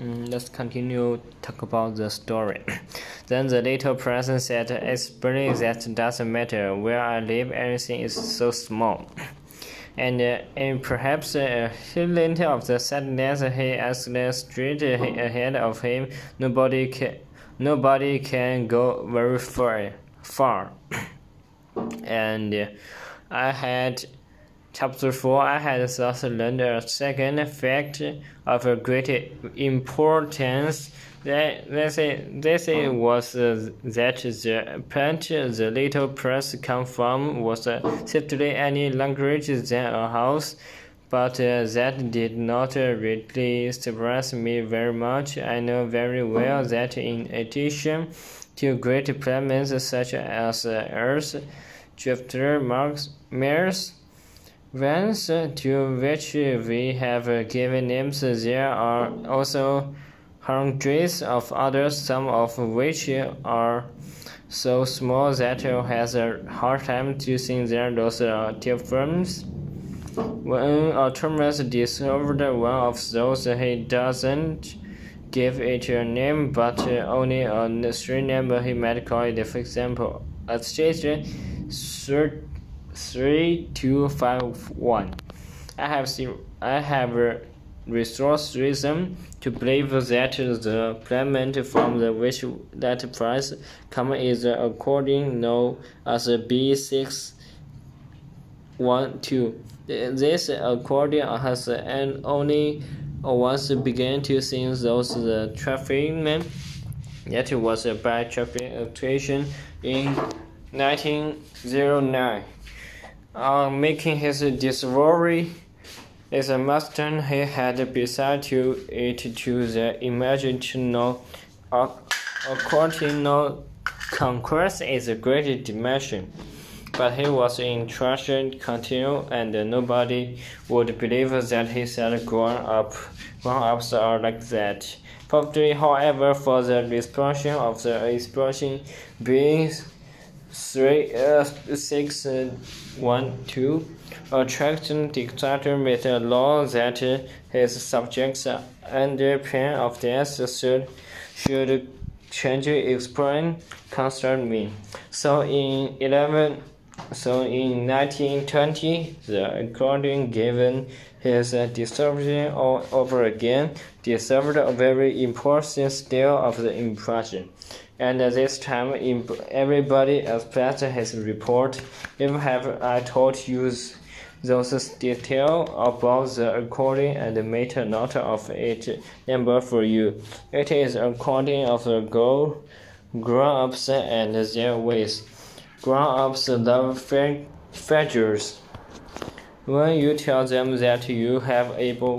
Mm, let's continue talk about the story. then the little person said, It's that doesn't matter. Where I live, everything is so small. And, uh, perhaps a hint of the sadness he asked straight ahead of him. Nobody can, nobody can go very far. far. and uh, I had Chapter 4 I had thus learned a second fact of a great importance. That, this, this was uh, that the plant the little press come from was uh, simply any language than a house, but uh, that did not really surprise me very much. I know very well that in addition to great planets such as Earth, Jupiter, Mars, Mars Venus, to which we have given names, there are also hundreds of others, some of which are so small that it has a hard time to see their those uh, forms. When a Artemis discovered one of those, he doesn't give it a name, but only a street name he might call it. For example, a stage 3251. I have seen, I have resource reason to believe that the payment from the which that price come is according known as B612. This according has and only once began to see those the traffic that was by traffic actuation in 1909. On making his discovery, is a Mustang he had beside to it to the imaginal according to conquest is a great dimension. But he was in trust continue and nobody would believe that he said grown up grown ups are like that. Probably however for the explosion of the explosion beings three uh, six uh, one two attraction dictator with a law that his subjects under pain of death should should change explain concern me. So in eleven so in 1920, the according given his discovery all over again deserved a very important style of the impression and uh, this time everybody uh, expects his report. If have I told you those details about the recording and made a note of it number for you. It is according of the goal, grown-ups and their ways. Grown-ups love figures. When you tell them that you have able